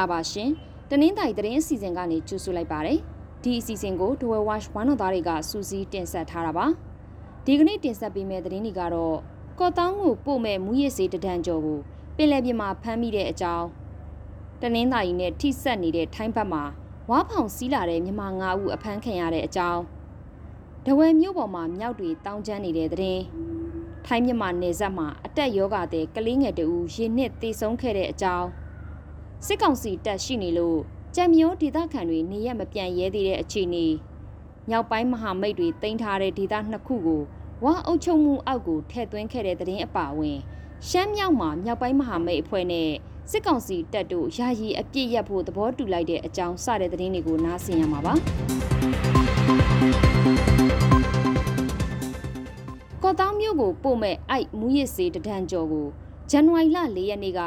္ဂလာပါရှင်တနင်္သာရီသတင်းအစီအစဉ်ကနေကြိုဆိုလိုက်ပါတယ်ဒီအစီအစဉ်ကို Dwell Watch ဝမ်းတော်သားတွေကစူးစီးတင်ဆက်ထားတာပါဒီကနေ့တင်ဆက်ပေးမယ့်သတင်းတွေကတော့ကော့တောင်းကိုပို့မဲ့မူရစ်စေးတဒံကျော်ကိုပင်လယ်ပြင်မှာဖမ်းမိတဲ့အကြောင်းတနင်္သာရီနဲ့ထိစပ်နေတဲ့ထိုင်းဘက်မှာဝါဖောင်စီးလာတဲ့မြန်မာ၅ဦးအဖမ်းခံရတဲ့အကြောင်းဒဝယ်မြို့ပေါ်မှာမြောက်တွေတောင်းကျမ်းနေတဲ့သတင်းထိုင်းမြန်မာနယ်စပ်မှာအတက်ယောဂတဲ့ကလေးငယ်တဦးရေနှစ်သေဆုံးခဲ့တဲ့အကြောင်း စစ်ကောင်စီတပ်ရှိနေလို့ကြံမျိုးဒေသခံတွေနေရက်မပြန်ရဲသေးတဲ့အခြေအနေမြောက်ပိုင်းမဟာမိတ်တွေတင်ထားတဲ့ဒေသနှစ်ခုကိုဝါအုပ်ချုပ်မှုအောက်ကိုထည့်သွင်းခဲ့တဲ့သတင်းအပါအဝင်ရှမ်းမြောက်မှာမြောက်ပိုင်းမဟာမိတ်အဖွဲ့နဲ့စစ်ကောင်စီတပ်တို့ယာယီအပြစ်ရက်ဖို့သဘောတူလိုက်တဲ့အကြောင်းစတဲ့သတင်းတွေကိုနားဆင်ရမှာပါကော့တောင်းမြို့ကိုပို့မဲ့အိုက်မူရစ်စေးတဒံကျော်ကိုဇန်နဝါရီလ၄ရက်နေ့က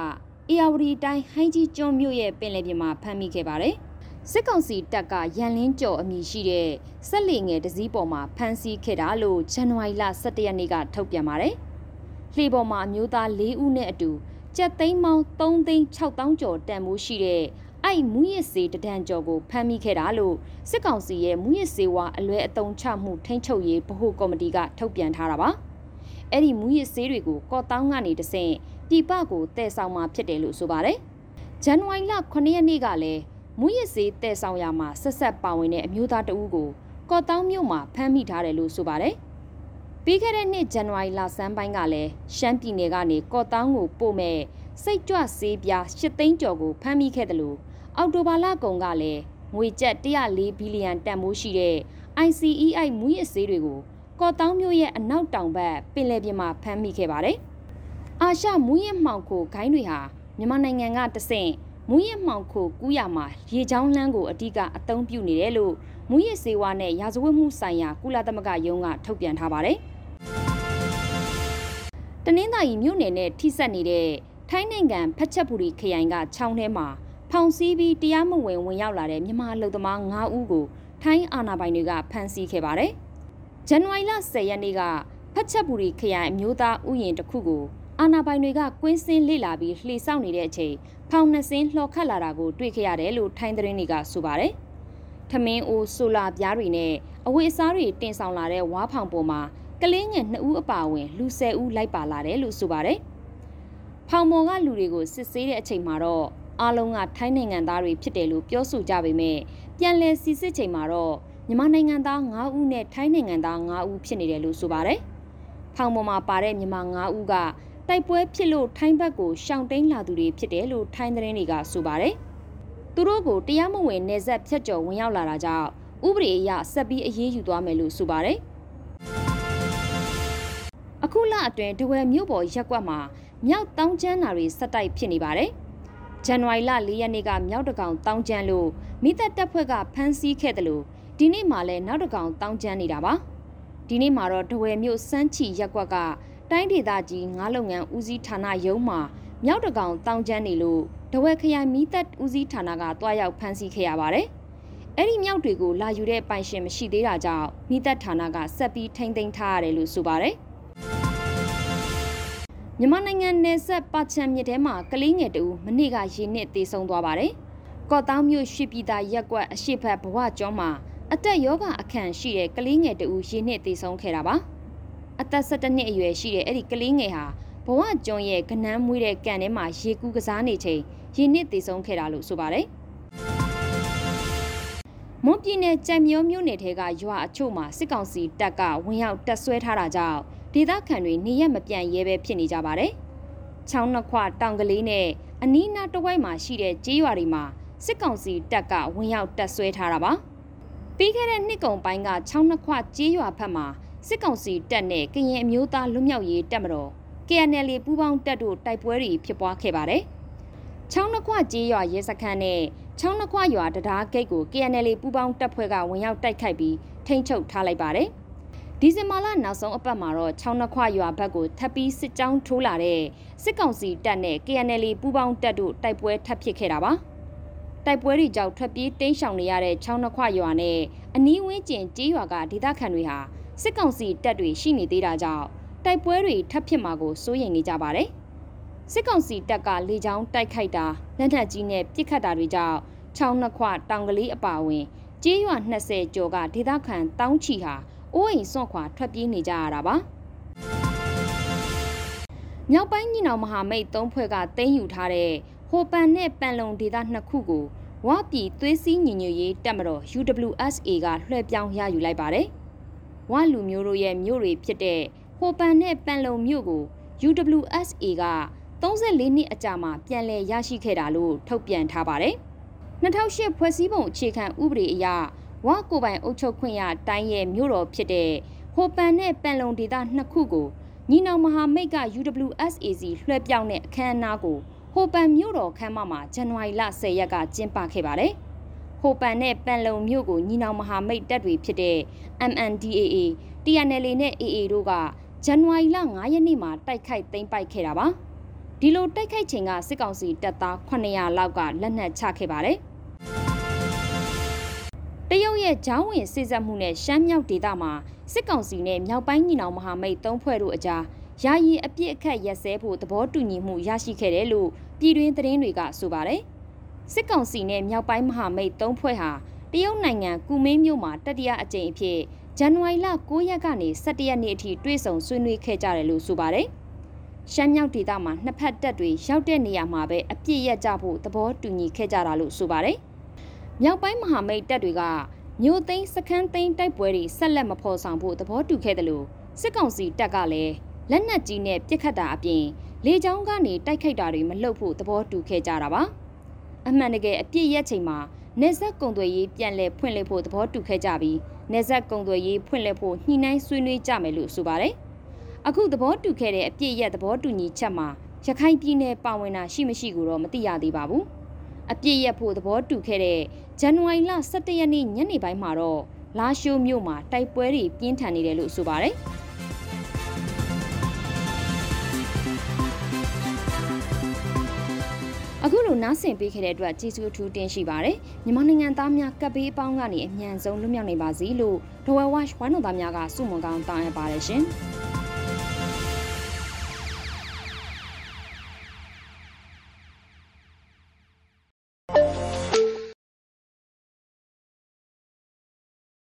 အေယာဝတီတိုင်းဟိုင်းကြီးကျွန်းမြို့ရဲ့ပင်လယ်ပြင်မှာဖမ်းမိခဲ့ပါတယ်။စစ်ကောင်စီတပ်ကရန်လင်းကျော်အမည်ရှိတဲ့ဆက်လီငယ်တစည်းပေါ်မှာဖမ်းဆီးခဲ့တာလို့ဇန်နဝါရီလ17ရက်နေ့ကထုတ်ပြန်ပါတယ်။လှေပေါ်မှာအမျိုးသား၄ဦးနဲ့အတူကြက်သိန်းပေါင်း3သိန်း6000ကျော်တန်မိုးရှိတဲ့အဲ့မူရစ်စေးတဒံကျော်ကိုဖမ်းမိခဲ့တာလို့စစ်ကောင်စီရဲ့မူရစ်စေးဝါအလွဲအတုံချမှုထိန်းချုပ်ရေးဗဟိုကော်မတီကထုတ်ပြန်ထားတာပါ။အဲ့ဒီမူရစ်စေးတွေကိုကော့တောင်းကနေတဆင့် ပြည်ပကိုတည်ဆောင်မှာဖြစ်တယ်လို့ဆိုပါတယ်။ဇန်နဝါရီလ9ရက်နေ့ကလည်းမူရစ်စေးတည်ဆောင်ရမှာဆက်ဆက်ပါဝင်တဲ့အမျိုးသားတဦးကိုကော့တောင်းမြို့မှာဖမ်းမိထားတယ်လို့ဆိုပါတယ်။ပြီးခဲ့တဲ့နှစ်ဇန်နဝါရီလဆန်းပိုင်းကလည်းရှမ်းပြည်နယ်ကနေကော့တောင်းကိုပို့မဲ့စိတ်ကြွဆေးပြား၈သိန်းကျော်ကိုဖမ်းမိခဲ့တယ်လို့အော်တိုဘာလကုန်ကလည်းငွေကျပ်104ဘီလီယံတန်ဖိုးရှိတဲ့ ICEI မူရစ်ဆေးတွေကိုကော့တောင်းမြို့ရဲ့အနောက်တောင်ဘက်ပင်လယ်ပြင်မှာဖမ်းမိခဲ့ပါတယ်။ အာရှမူးယစ်မှောင်ခိုဂိုင်းတွေဟာမြန်မာနိုင်ငံကတဆင့်မူးယစ်မှောင်ခိုကူးရမှာရေချောင်းလန်းကိုအဓိကအသုံးပြုနေတယ်လို့မူးယစ်စေဝါနဲ့ရာဇဝတ်မှုဆိုင်ရာကုလသမဂ္ဂယုံကထုတ်ပြန်ထားပါတယ်။တနင်္သာရီမြို့နယ်နဲ့ထိစပ်နေတဲ့ထိုင်းနိုင်ငံဖက်ချက်ပူရီခရိုင်ကချောင်းထဲမှာဖောင်စည်းပြီးတရားမဝင်ဝင်ရောက်လာတဲ့မြန်မာလူသမား9ဦးကိုထိုင်းအာဏာပိုင်တွေကဖမ်းဆီးခဲ့ပါတယ်။ဇန်နဝါရီလ10ရက်နေ့ကဖက်ချက်ပူရီခရိုင်အမျိုးသားဥယျာဉ်တစ်ခုကို အာနာပိုင်တွေကကွင်းစင်းလေ့လာပြီးလှေဆောက်နေတဲ့အချိန်ဖောင်နှစ်စင်းလှော်ခတ်လာတာကိုတွေ့ခဲ့ရတယ်လို့ထိုင်းသတင်းတွေကဆိုပါတယ်။ထမင်းအိုးဆိုလာပြားတွေနဲ့အဝတ်အစားတွေတင်ဆောင်လာတဲ့ဝါဖောင်ပေါ်မှာကလေးငယ်2ဦးအပါအဝင်လူ10ဦးလိုက်ပါလာတယ်လို့ဆိုပါတယ်။ဖောင်ပေါ်ကလူတွေကိုစစ်ဆေးတဲ့အချိန်မှာတော့အားလုံးကထိုင်းနိုင်ငံသားတွေဖြစ်တယ်လို့ပြောဆိုကြပေမဲ့ပြန်လည်စီစစ်ချိန်မှာတော့မြန်မာနိုင်ငံသား9ဦးနဲ့ထိုင်းနိုင်ငံသား9ဦးဖြစ်နေတယ်လို့ဆိုပါတယ်။ဖောင်ပေါ်မှာပါတဲ့မြန်မာ9ဦးက တိုက်ပွဲဖြစ်လို့ထိုင်းဘက်ကိုရှောင်တိန်လာသူတွေဖြစ်တယ်လို့ထိုင်းသတင်းတွေကဆိုပါတယ်။သူတို့ကိုတရားမဝင်နေဆက်ဖြတ်ကျော်ဝင်ရောက်လာတာကြောင့်ဥပဒေအရဆက်ပြီးအရေးယူသွားမယ်လို့ဆိုပါတယ်။အခုလအတွင်းတဝယ်မြို့ပေါ်ရက်ကွက်မှာမြောက်တောင်းကျမ်းနာတွေဆက်တိုက်ဖြစ်နေပါတယ်။ဇန်နဝါရီလ၄ရက်နေ့ကမြောက်တကောင်တောင်းကျမ်းလို့မိသက်တပ်ဖွဲ့ကဖမ်းဆီးခဲ့တယ်လို့ဒီနေ့မှလည်းနောက်တကောင်တောင်းကျမ်းနေတာပါ။ဒီနေ့မှာတော့တဝယ်မြို့စမ်းချီရက်ကွက်က တိုင်းဒေသကြီးငါးလုပ်ငန်းဦးစီးဌာနရုံးမှာမြောက်တကောင်တောင်ကျန်းနေလို့တဝက်ခရိုင်မီးသက်ဦးစီးဌာနကတွားရောက်ဖမ်းဆီးခဲ့ရပါတယ်။အဲ့ဒီမြောက်တွေကိုလာယူတဲ့ပိုင်ရှင်မရှိသေးတာကြောင့်မီးသက်ဌာနကဆက်ပြီးထိမ့်သိမ်းထားရတယ်လို့ဆိုပါတယ်။မြန်မာနိုင်ငံနယ်စပ်ပါချံမြစ်ထဲမှာကလေးငယ်တူမနေ့ကရေနစ်သေဆုံးသွားပါတယ်။ကော့တောင်းမြို့ရှိပြည်သားရက်ကွက်အရှိဖက်ဘဝကျောင်းမှာအသက်ယောဂအခန့်ရှိတဲ့ကလေးငယ်တူရေနစ်သေဆုံးခဲ့တာပါ။ အသက်17နှစ်အရွယ်ရှိတဲ့အဲ့ဒီကလေးငယ်ဟာဘဝကျွန်းရဲ့ကနန်းမွေးတဲ့ကန်ထဲမှာရေကူးကစားနေချိန်ရေနစ်သေဆုံးခဲ့တာလို့ဆိုပါတယ်။မွန်ပြည်နယ်ကြံမျိုးမြို့နယ်ထဲကရွာအချို့မှာစစ်ကောင်စီတပ်ကဝင်ရောက်တပ်ဆွဲထားတာကြောင့်ဒေသခံတွေနေရက်မပြန်ရဲပဲဖြစ်နေကြပါတယ်။ချောင်းနှစ်ခွတောင်ကလေးနဲ့အနီးနားတဝိုက်မှာရှိတဲ့ကျေးရွာတွေမှာစစ်ကောင်စီတပ်ကဝင်ရောက်တပ်ဆွဲထားတာပါ။ပြီးခဲ့တဲ့နှစ်ကုန်ပိုင်းကချောင်းနှစ်ခွကျေးရွာဘက်မှာ စစ်ကောင်စီတပ်နဲ့ကရင်အမျိုးသားလွတ်မြောက်ရေးတပ်မတော် KNL ပူးပေါင်းတပ်တို့တိုက်ပွဲတွေဖြစ်ပွားခဲ့ပါတယ်။ချောင်းနှခွကြေးရွာရဲစခန်းနဲ့ချောင်းနှခွရွာတရားဂိတ်ကို KNL ပူးပေါင်းတပ်ဖွဲ့ကဝင်ရောက်တိုက်ခိုက်ပြီးထိန်းချုပ်ထားလိုက်ပါတယ်။ဒီဇင်ဘာလနောက်ဆုံးအပတ်မှာတော့ချောင်းနှခွရွာဘက်ကိုထပ်ပြီးစစ်ကြောင်းထိုးလာတဲ့စစ်ကောင်စီတပ်နဲ့ KNL ပူးပေါင်းတပ်တို့တိုက်ပွဲထပ်ဖြစ်ခဲ့တာပါ။တိုက်ပွဲတွေကြောင့်ထွက်ပြေးတိမ်းရှောင်နေရတဲ့ချောင်းနှခွရွာနဲ့အနီးဝန်းကျင်ကြေးရွာကဒေသခံတွေဟာ စစ်ကောင်စီတပ်တွေရှိနေသေးတာကြောင့်တိုက်ပွဲတွေထပ်ဖြစ်မှာကိုစိုးရိမ်နေကြပါတယ်။စစ်ကောင်စီတပ်ကလေကြောင်းတိုက်ခိုက်တာလက်နက်ကြီးနဲ့ပစ်ခတ်တာတွေကြောင့်ချောင်းနှစ်ခွတောင်ကလေးအပါအဝင်ကျေးရွာ20ကျော်ကဒေသခံတောင်းချီဟာအိုးအိမ်စွန့်ခွာထွက်ပြေးနေကြရတာပါမြောက်ပိုင်းညီနောင်မဟာမိတ်၃ဖွဲ့ကတင်းယူထားတဲ့ဟိုပန်နဲ့ပန်လုံဒေသနှစ်ခုကိုဝါပြည်သွေးစည်းညီညွတ်ရေးတပ်မတော် UWSA ကလွှဲပြောင်းရယူလိုက်ပါတယ် ဝါလူမျိုးတို့ရဲ့မြို့တွေဖြစ်တဲ့ဟိုပန်နဲ့ပန်လုံမြို့ကို UWSA က34နှစ်အကြာမှာပြန်လည်ရရှိခဲ့တာလို့ထုတ်ပြန်ထားပါတယ်။2008ဖွဲ့စည်းပုံအခြေခံဥပဒေအရဝါကိုပိုင်အုပ်ချုပ်ခွင့်ရတိုင်းရဲ့မြို့တော်ဖြစ်တဲ့ဟိုပန်နဲ့ပန်လုံဒေသနှစ်ခုကိုညီနောင်မဟာမိတ်က UWSAC လွှဲပြောင်းတဲ့အခမ်းအနားကိုဟိုပန်မြို့တော်ခမ်းမမှာဇန်နဝါရီလ10ရက်ကကျင်းပခဲ့ပါတယ်။ ဟိုပန်နဲ့ပန်လုံမြို့ကိုညီနောင်မဟာမိတ်တပ်တွေဖြစ်တဲ့ MNDAA, TNLA နဲ့ AA တို့ကဇန်နဝါရီလ9ရက်နေ့မှာတိုက်ခိုက်သိမ်းပိုက်ခဲ့တာပါ။ဒီလိုတိုက်ခိုက်ချိန်ကစစ်ကောင်စီတပ်သား900လောက်ကလက်နက်ချခဲ့ပါတယ်။တရုတ်ရဲ့ဂျောင်းဝင်စစ်ဆက်မှုနဲ့ရှမ်းမြောက်ဒေသမှာစစ်ကောင်စီနဲ့မြောက်ပိုင်းညီနောင်မဟာမိတ်သုံးဖွဲ့တို့အကြားယာယီအပြစ်အခတ်ရက်စဲဖို့သဘောတူညီမှုရရှိခဲ့တယ်လို့ပြည်တွင်းသတင်းတွေကဆိုပါတယ်။ စစ်ကောင်စီနဲ့မြောက်ပိုင်းမဟာမိတ်သုံးဖွဲ့ဟာတရုတ်နိုင်ငံကူမင်းမြို့မှာတတိယအကြိမ်အဖြစ်ဇန်နဝါရီလ9ရက်ကနေ17ရက်နေ့အထိတွေ့ဆုံဆွေးနွေးခဲ့ကြတယ်လို့ဆိုပါတယ်။ရှမ်းမြောက်ဒေသမှာနှစ်ဖက်တပ်တွေရောက်တဲ့နေရာမှာပဲအပြစ်ရက်ကြဖို့သဘောတူညီခဲ့ကြတာလို့ဆိုပါတယ်။မြောက်ပိုင်းမဟာမိတ်တပ်တွေကမြို့သိမ်းစခန်းသိမ်းတိုက်ပွဲတွေဆက်လက်မဖော်ဆောင်ဖို့သဘောတူခဲ့တယ်လို့စစ်ကောင်စီတပ်ကလည်းလက်နက်ကြီးနဲ့ပစ်ခတ်တာအပြင်လေကြောင်းကနေတိုက်ခိုက်တာတွေမလုပ်ဖို့သဘောတူခဲ့ကြတာပါ။ အမှန်တကယ်အပြစ်ရက်ချိန်မှာနေဆက်ကုံသွေးရေးပြန်လည်ဖွင့်လှစ်ဖို့သဘောတူခဲ့ကြပြီးနေဆက်ကုံသွေးရေးဖွင့်လှစ်ဖို့ညှိနှိုင်းဆွေးနွေးကြမယ်လို့ဆိုပါတယ်။အခုသဘောတူခဲ့တဲ့အပြစ်ရက်သဘောတူညီချက်မှာရခိုင်ပြည်နယ်ပါဝင်တာရှိမရှိကိုတော့မသိရသေးပါဘူး။အပြစ်ရက်ဖို့သဘောတူခဲ့တဲ့ဇန်နဝါရီလ17ရက်နေ့ညနေပိုင်းမှာတော့လာရှိုးမြို့မှာတိုက်ပွဲတွေပြင်းထန်နေတယ်လို့ဆိုပါတယ်။ အခုလိုနားဆင်ပေးခဲ့တဲ့အတွက်ကျေးဇူးအထူးတင်ရှိပါတယ်မြန်မာနိုင်ငံသားများကပ်ဘေးအပေါင်းကနေအမြန်ဆုံးလွတ်မြောက်နိုင်ပါစေလို့ဒဝဲဝါရှ်ဝမ်းတော်သားများကစုမုံကောင်းတောင်းအပ်ပါတယ်ရှင်